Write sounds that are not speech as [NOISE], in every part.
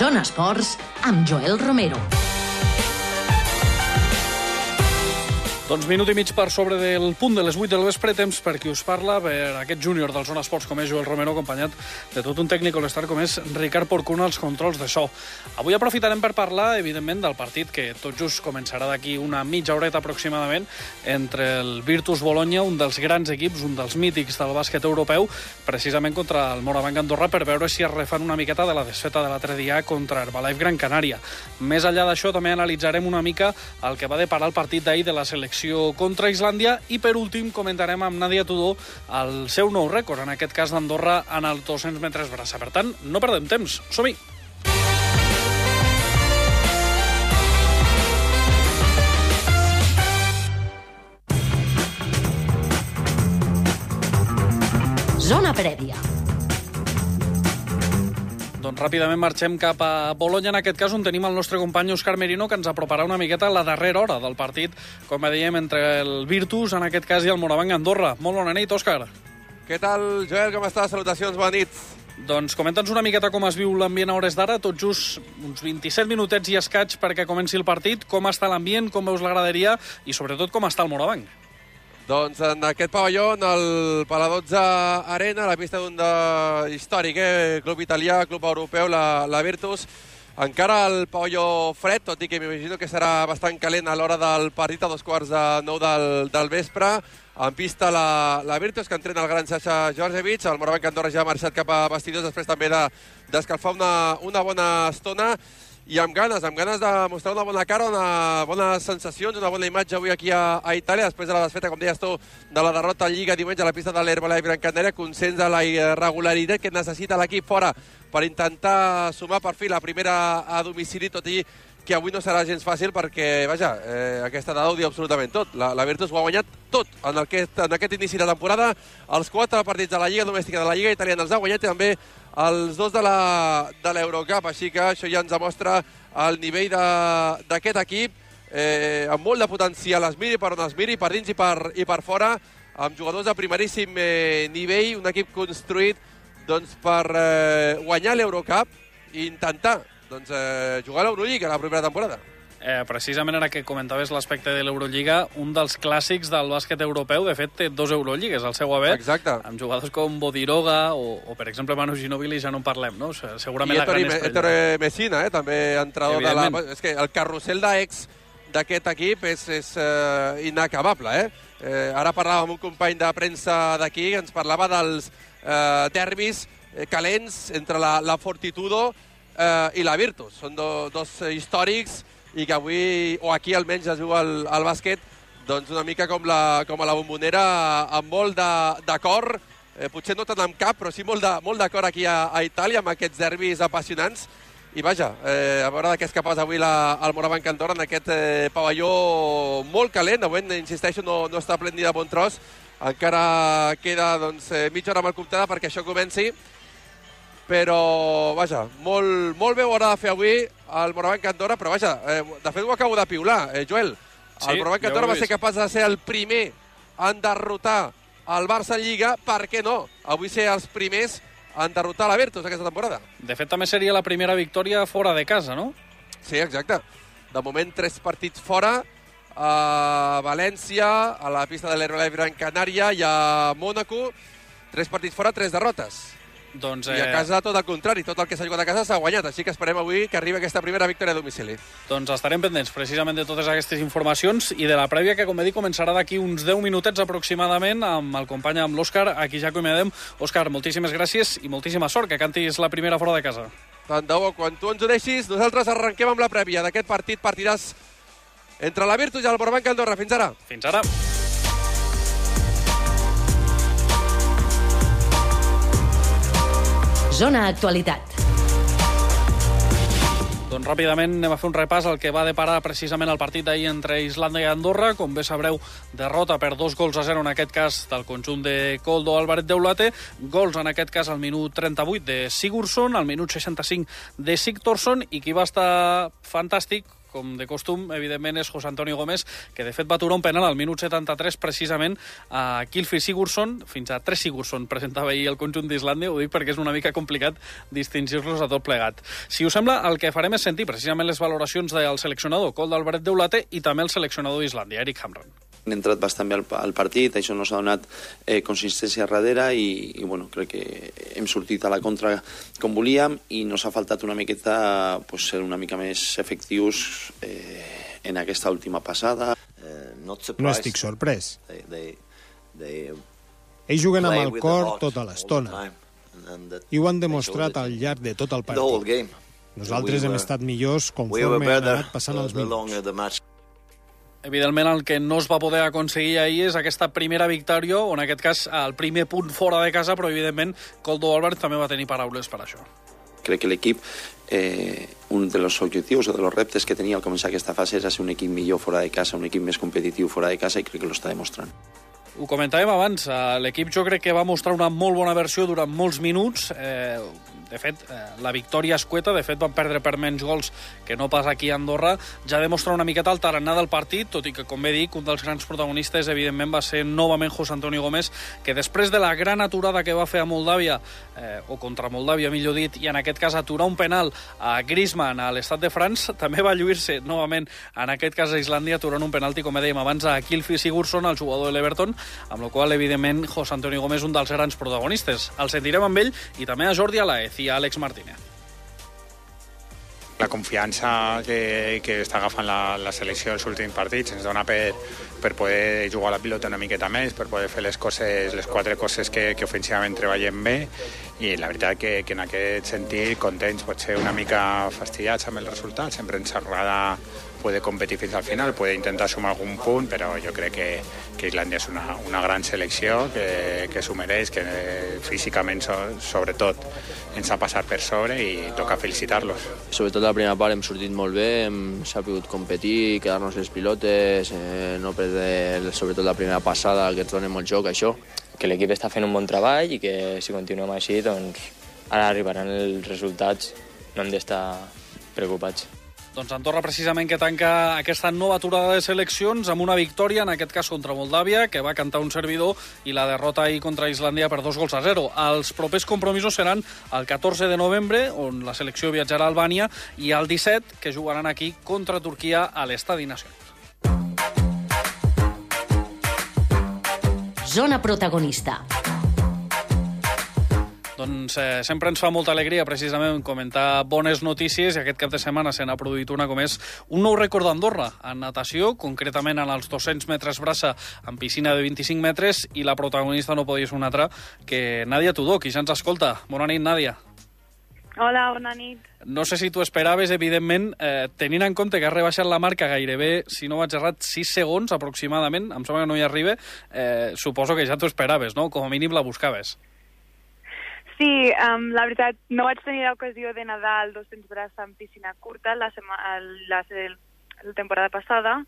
Zona Esports amb Joel Romero. Doncs minut i mig per sobre del punt de les 8 del vespre, temps per qui us parla, per aquest júnior del Zona Esports com és Joel Romero, acompanyat de tot un tècnic all com és Ricard Porcuna als controls de so. Avui aprofitarem per parlar, evidentment, del partit que tot just començarà d'aquí una mitja horeta aproximadament entre el Virtus Bologna, un dels grans equips, un dels mítics del bàsquet europeu, precisament contra el Morabanc Andorra, per veure si es refan una miqueta de la desfeta de l'altre dia contra Herbalife Gran Canària. Més enllà d'això, també analitzarem una mica el que va deparar el partit d'ahir de la selecció selecció contra Islàndia i per últim comentarem amb Nadia Tudor el seu nou rècord, en aquest cas d'Andorra en els 200 metres braça. Per tant, no perdem temps, som-hi! Zona prèvia. Doncs ràpidament marxem cap a Bologna, en aquest cas on tenim el nostre company Òscar Merino, que ens aproparà una miqueta a la darrera hora del partit, com dèiem, entre el Virtus, en aquest cas, i el Morabanc Andorra. Molt bona nit, Òscar. Què tal, Joel? Com estàs? Salutacions, bona nit. Doncs comenta'ns una miqueta com es viu l'ambient a hores d'ara, tot just uns 27 minutets i escaig perquè comenci el partit. Com està l'ambient, com veus la graderia i sobretot com està el Morabanc? Doncs en aquest pavelló, en el Paladotza Arena, la pista d'un de... històric, eh? club italià, club europeu, la, la Virtus, encara el pavelló fred, tot i que m'imagino que serà bastant calent a l'hora del partit, a dos quarts de nou del, del vespre. En pista la, la Virtus, que entrena el gran Sasha Georgievich. El Morabanc Andorra ja ha marxat cap a vestidors, després també d'escalfar de, una, una bona estona i amb ganes, amb ganes de mostrar una bona cara, una bones sensacions, una bona imatge avui aquí a, a Itàlia, després de la desfeta, com deies tu, de la derrota en Lliga diumenge a la pista de l'Herbalife Gran Canària, conscients de la irregularitat que necessita l'equip fora per intentar sumar per fi la primera a domicili, tot i que avui no serà gens fàcil perquè, vaja, eh, aquesta dada ho diu absolutament tot. La, la Virtus ho ha guanyat tot en aquest, en aquest inici de temporada. Els quatre partits de la Lliga Domèstica de la Lliga Italiana els ha guanyat i també els dos de l'Eurocup, així que això ja ens demostra el nivell d'aquest equip, eh, amb molt de potencial, es miri per on es miri, per dins i per, i per fora, amb jugadors de primeríssim eh, nivell, un equip construït doncs, per eh, guanyar l'Eurocup i intentar doncs, eh, jugar a l'Eurolliga la primera temporada. Eh, precisament ara que comentaves l'aspecte de l'Eurolliga, un dels clàssics del bàsquet europeu, de fet, té dos Eurolligues al seu haver, Exacte. amb jugadors com Bodiroga o, o per exemple, Manu Ginobili, ja no en parlem, no? Segurament I la gran Ettore Messina, eh, també entrenador de la... És que el carrusel d'ex d'aquest equip és, és uh, inacabable, eh? eh? Ara parlàvem amb un company de premsa d'aquí, ens parlava dels uh, derbis calents entre la, la Fortitudo uh, i la Virtus. Són do, dos històrics i que avui, o aquí almenys es juga el, el bàsquet, doncs una mica com, la, com a la bombonera, amb molt d'acord, eh, potser no tant amb cap, però sí molt d'acord aquí a, a Itàlia, amb aquests derbis apassionants. I vaja, eh, a veure de què és capaç avui la, el Morabanc Andorra en aquest eh, pavelló molt calent. Avui, insisteixo, no, no està plen ni de bon tros. Encara queda doncs, eh, mitja hora el comptada perquè això comenci però, vaja, molt, molt bé ho haurà de fer avui el Morabanc Andorra, però vaja, eh, de fet ho acabo de piular, eh, Joel. Sí, el Morabanc Andorra va ser capaç de ser el primer en derrotar el Barça en Lliga, per què no? Avui ser els primers en derrotar la Virtus aquesta temporada. De fet, també seria la primera victòria fora de casa, no? Sí, exacte. De moment, tres partits fora, a València, a la pista de l'Herbalife Gran Canària i a Mònaco. Tres partits fora, tres derrotes. Doncs, eh... I a eh, casa tot el contrari, tot el que s'ha jugat a casa s'ha guanyat, així que esperem avui que arribi aquesta primera victòria a domicili. Doncs estarem pendents precisament de totes aquestes informacions i de la prèvia que, com he dit, començarà d'aquí uns 10 minutets aproximadament amb el company, amb l'Òscar, aquí ja acomiadem. Òscar, moltíssimes gràcies i moltíssima sort, que cantis la primera fora de casa. Tant de bo, quan tu ens ho deixis, nosaltres arrenquem amb la prèvia d'aquest partit, partiràs entre la Virtus i el Borbanc Andorra. Fins ara. Fins ara. Zona Actualitat. Doncs ràpidament anem a fer un repàs al que va deparar precisament el partit d'ahir entre Islàndia i Andorra. Com bé sabreu, derrota per dos gols a zero en aquest cas del conjunt de Coldo Álvarez Deulate. Gols en aquest cas al minut 38 de Sigurdsson, al minut 65 de Sigtorsson i qui va estar fantàstic com de costum, evidentment, és José Antonio Gómez, que de fet va aturar un penal al minut 73 precisament a Kilfi Sigurdsson, fins a 3 Sigurdsson presentava ahir el conjunt d'Islàndia, ho dic perquè és una mica complicat distingir-los a tot plegat. Si us sembla, el que farem és sentir precisament les valoracions del seleccionador Col d'Albert Deulate i també el seleccionador d'Islàndia, Eric Hamran. Hem entrat bastant bé al, partit, això nos ha donat eh, consistència darrere i, i bueno, crec que hem sortit a la contra com volíem i nos ha faltat una miqueta pues, ser una mica més efectius eh, en aquesta última passada. No estic sorprès. They, they, they Ells juguen amb el cor tota l'estona i ho han demostrat al llarg de tot el partit. Nosaltres hem estat millors conforme han better anat passant els minuts. Evidentment, el que no es va poder aconseguir ahir és aquesta primera victòria, o en aquest cas el primer punt fora de casa, però evidentment Coldo Albert també va tenir paraules per això. Crec que l'equip, eh, un dels objectius o de los reptes que tenia al començar aquesta fase era ser un equip millor fora de casa, un equip més competitiu fora de casa i crec que lo està demostrant. Ho comentàvem abans, eh, l'equip jo crec que va mostrar una molt bona versió durant molts minuts. Eh, de fet, eh, la victòria escueta, de fet van perdre per menys gols que no pas aquí a Andorra, ja demostra una miqueta el tarannà del partit, tot i que, com bé dic, un dels grans protagonistes, evidentment, va ser novament José Antonio Gómez, que després de la gran aturada que va fer a Moldàvia, eh, o contra Moldàvia, millor dit, i en aquest cas aturar un penal a Griezmann a l'estat de France, [LAUGHS] també va lluir-se novament, en aquest cas a Islàndia, aturant un penalti, com dèiem abans, a Kilfi Sigurdsson, el jugador de l'Everton, amb la qual evidentment, José Antonio Gómez un dels grans protagonistes. El sentirem amb ell i també a Jordi Alaez i a Àlex Martínez. La confiança que, que està agafant la, la selecció els últims partits ens dona per, per poder jugar la pilota una miqueta més, per poder fer les coses, les quatre coses que, que ofensivament treballem bé i la veritat que, que en aquest sentit contents, pot ser una mica fastidiats amb el resultat, sempre ens agrada poder competir fins al final, poder intentar sumar algun punt, però jo crec que, que Islàndia és una, una gran selecció que, que s'ho mereix, que eh, físicament so, sobretot ens ha passat per sobre i toca felicitar-los. Sobretot la primera part hem sortit molt bé, hem sabut competir, quedar-nos les pilotes, eh, no perdre sobretot la primera passada que ens dona molt joc, això. que l'equip està fent un bon treball i que si continuem així, doncs ara arribaran els resultats, no hem d'estar preocupats. Doncs Andorra precisament que tanca aquesta nova aturada de seleccions amb una victòria, en aquest cas contra Moldàvia, que va cantar un servidor, i la derrota ahir contra Islàndia per dos gols a zero. Els propers compromisos seran el 14 de novembre, on la selecció viatjarà a Albània, i el 17, que jugaran aquí contra Turquia a l'Estadi Nacional. Zona protagonista. Doncs eh, sempre ens fa molta alegria precisament comentar bones notícies i aquest cap de setmana se n'ha produït una com és un nou rècord d'Andorra en natació, concretament en els 200 metres braça en piscina de 25 metres i la protagonista no podia ser una altra que Nàdia Tudó, qui ja ens escolta. Bona nit, Nàdia. Hola, bona nit. No sé si tu esperaves, evidentment, eh, tenint en compte que has rebaixat la marca gairebé, si no vaig errat, 6 segons aproximadament, em sembla que no hi arriba, eh, suposo que ja t'ho esperaves, no? Com a mínim la buscaves. Sí, um, la veritat, no vaig tenir l'ocasió de nedar el 200 braç en piscina curta la, sema, la, la, la temporada passada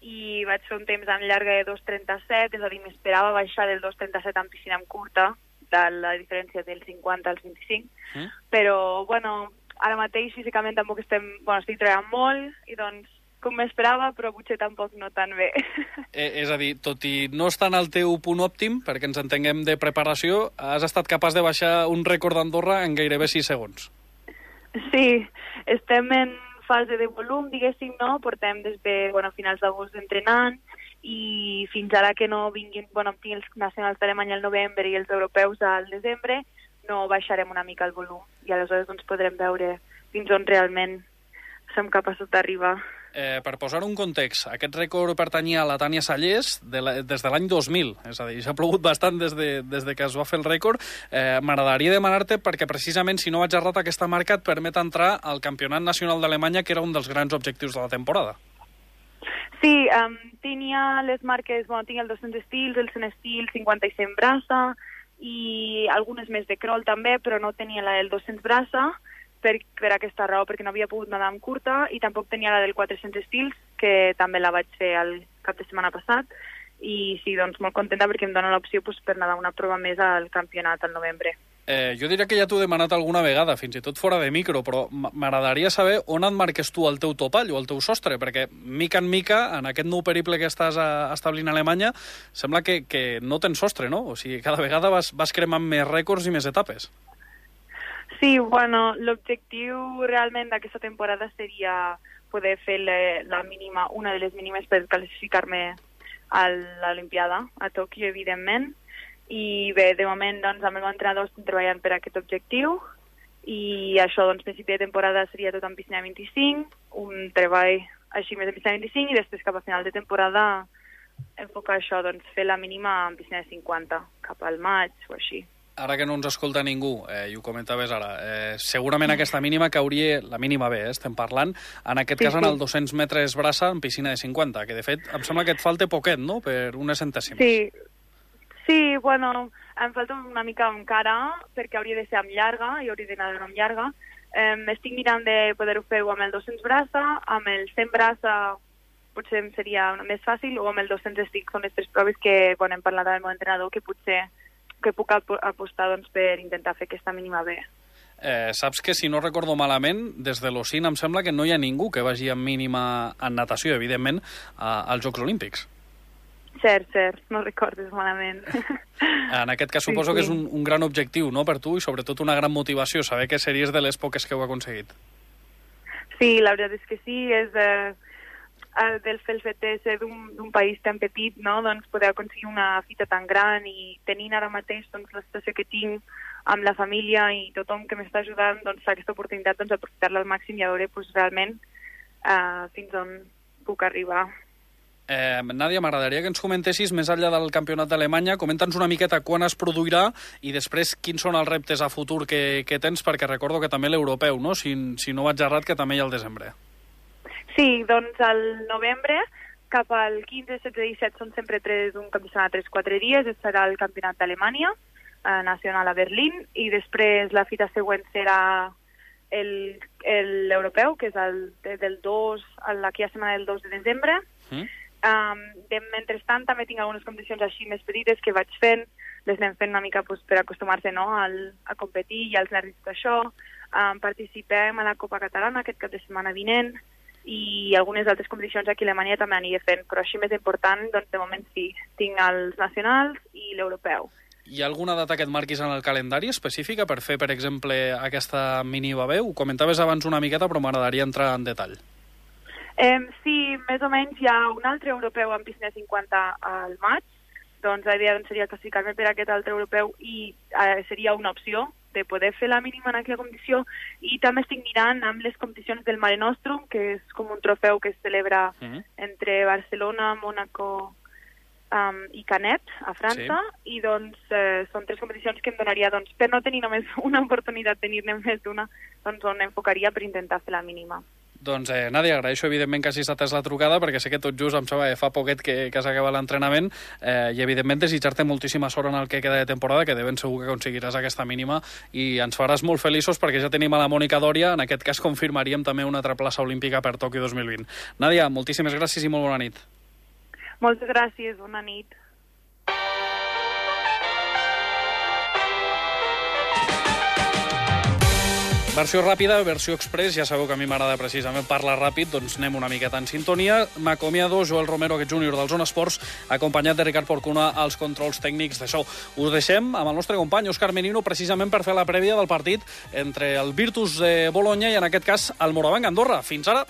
i vaig fer un temps en llarga de 2.37, és a dir, m'esperava baixar del 2.37 en piscina en curta, de la diferència del 50 al 25, Mm? però, bueno, ara mateix físicament tampoc estem, bueno, estic treballant molt i doncs com m'esperava, però potser tampoc no tan bé. Eh, és a dir, tot i no estar en el teu punt òptim, perquè ens entenguem de preparació, has estat capaç de baixar un rècord d'Andorra en gairebé 6 segons. Sí, estem en fase de volum, diguéssim, no? Portem des de bueno, finals d'agost entrenant i fins ara que no vinguin, bueno, tinc els nacionals d'Alemanya al novembre i els europeus al desembre, no baixarem una mica el volum i aleshores doncs, podrem veure fins on realment som capaços d'arribar. Eh, per posar un context, aquest rècord pertanyia a la Tània Sallés de la, des de l'any 2000, és a dir, s'ha plogut bastant des de, des de que es va fer el rècord. Eh, M'agradaria demanar-te perquè precisament, si no vaig errat, aquesta marca et permet entrar al Campionat Nacional d'Alemanya, que era un dels grans objectius de la temporada. Sí, um, tenia les marques, bueno, tinc el 200 estils, el 100 estil, 50 i 100 braça, i algunes més de crawl també, però no tenia la del 200 braça, per, per aquesta raó, perquè no havia pogut nedar amb curta, i tampoc tenia la del 400 estils, que també la vaig fer el cap de setmana passat, i sí, doncs molt contenta perquè em dona l'opció pues, per nedar una prova més al campionat al novembre. Eh, jo diria que ja t'ho he demanat alguna vegada, fins i tot fora de micro, però m'agradaria saber on et marques tu el teu topall o el teu sostre, perquè mica en mica, en aquest nou periple que estàs a, establint a Alemanya, sembla que, que no tens sostre, no? O sigui, cada vegada vas, vas cremant més rècords i més etapes. Sí, bueno, l'objectiu realment d'aquesta temporada seria poder fer la, la mínima, una de les mínimes per classificar-me a l'Olimpiada, a Tòquio, evidentment. I bé, de moment, doncs, amb el meu entrenador estem treballant per aquest objectiu i això, doncs, principi de temporada seria tot en piscina 25, un treball així més en piscina 25 i després cap a final de temporada enfocar això, doncs, fer la mínima en piscina de 50, cap al maig o així. Ara que no ens escolta ningú, eh, i ho comentaves ara, eh, segurament aquesta mínima cauria, la mínima bé, eh, estem parlant, en aquest Sí, cas en el 200 metres braça en piscina de 50, que de fet em sembla que et falta poquet, no?, per unes centèsimes. Sí, sí, bueno, em falta una mica encara perquè hauria de ser amb llarga i hauria d'anar amb llarga. Um, estic mirant de poder-ho fer amb el 200 braça, amb el 100 braça potser em seria més fàcil, o amb el 200 estic, són les tres proves que, quan hem parlat amb el meu entrenador, que potser que puc ap- apostar doncs, per intentar fer aquesta mínima bé. Eh, saps que, si no recordo malament, des de l'OCIN em sembla que no hi ha ningú que vagi amb mínima en natació, evidentment, a, als Jocs Olímpics. Cert, cert, no recordes malament. [LAUGHS] En aquest cas Sí, suposo que sí. és un, un gran objectiu no, per tu i sobretot una gran motivació, saber que series de les poques que ha aconseguit. Sí, la veritat és que sí, és eh, eh, del fel fet de ser d'un d'un país tan petit, no? doncs poder aconseguir una fita tan gran i tenint ara mateix doncs, la situació que tinc amb la família i tothom que m'està ajudant, doncs aquesta oportunitat doncs, aprofitar-la al màxim i a veure doncs, realment eh, fins on puc arribar. Eh, Nàdia, m'agradaria que ens comentessis, més enllà del campionat d'Alemanya, comenta'ns una miqueta quan es produirà i després quins són els reptes a futur que, que tens, perquè recordo que també l'europeu, no? Si, si no vaig errat, que també hi ha al desembre. Sí, doncs al novembre, cap al 15, 16, 17, són sempre tres, un cap de setmana, 3-4 dies, es serà el campionat d'Alemanya, eh, nacional a Berlín, i després la fita següent serà el- el- l'europeu, que és el, de- del 2, a la que hi ha setmana del 2 de desembre. Mm? Um, de, mentrestant també tinc algunes competicions així més petites que vaig fent, les anem fent una mica pues, per acostumar-se no, al, a competir i als nervis d'això. Um, participem a la Copa Catalana aquest cap de setmana vinent i algunes altres competicions aquí a Alemanya també aniré fent, però així més important, doncs de moment sí, tinc els nacionals i l'europeu. Hi ha alguna data que et marquis en el calendari específica per fer, per exemple, aquesta mini babé? Ho comentaves abans una miqueta, però m'agradaria entrar en detall. Eh, sí, més o menys hi ha un altre europeu en piscina 50 al maig, doncs la idea doncs, seria classificar-me per aquest altre europeu i eh, seria una opció de poder fer la mínima en aquella competició i també estic mirant amb les competicions del Mare Nostrum, que és com un trofeu que es celebra Mm? entre Barcelona, Mónaco um, i Canet, a França, i doncs eh, són tres competicions que em donaria, doncs, per no tenir només [LAUGHS] una oportunitat, tenir-ne més d'una, doncs on enfocaria per intentar fer la mínima. Doncs, eh, Nàdia, agraeixo evidentment que hagis atès la trucada, perquè sé que tot just em sembla que fa poquet que, que s'acaba l'entrenament, eh, i evidentment desitjar-te moltíssima sort en el que queda de temporada, que de ben segur que aconseguiràs aquesta mínima, i ens faràs molt feliços perquè ja tenim a la Mònica Dòria, en aquest cas confirmaríem també una altra plaça olímpica per Tòquio 2020. Nàdia, moltíssimes gràcies i molt bona nit. Moltes gràcies, bona nit. Versió ràpida, versió express, ja sabeu que a mi m'agrada precisament parlar ràpid, doncs anem una miqueta en sintonia. M'acomiado Joel Romero, aquest júnior del Zona Esports, acompanyat de Ricard Porcuna als controls tècnics d'això. Us deixem amb el nostre company Òscar Menino precisament per fer la prèvia del partit entre el Virtus de Bologna i en aquest cas el Morabanc Andorra. Fins ara!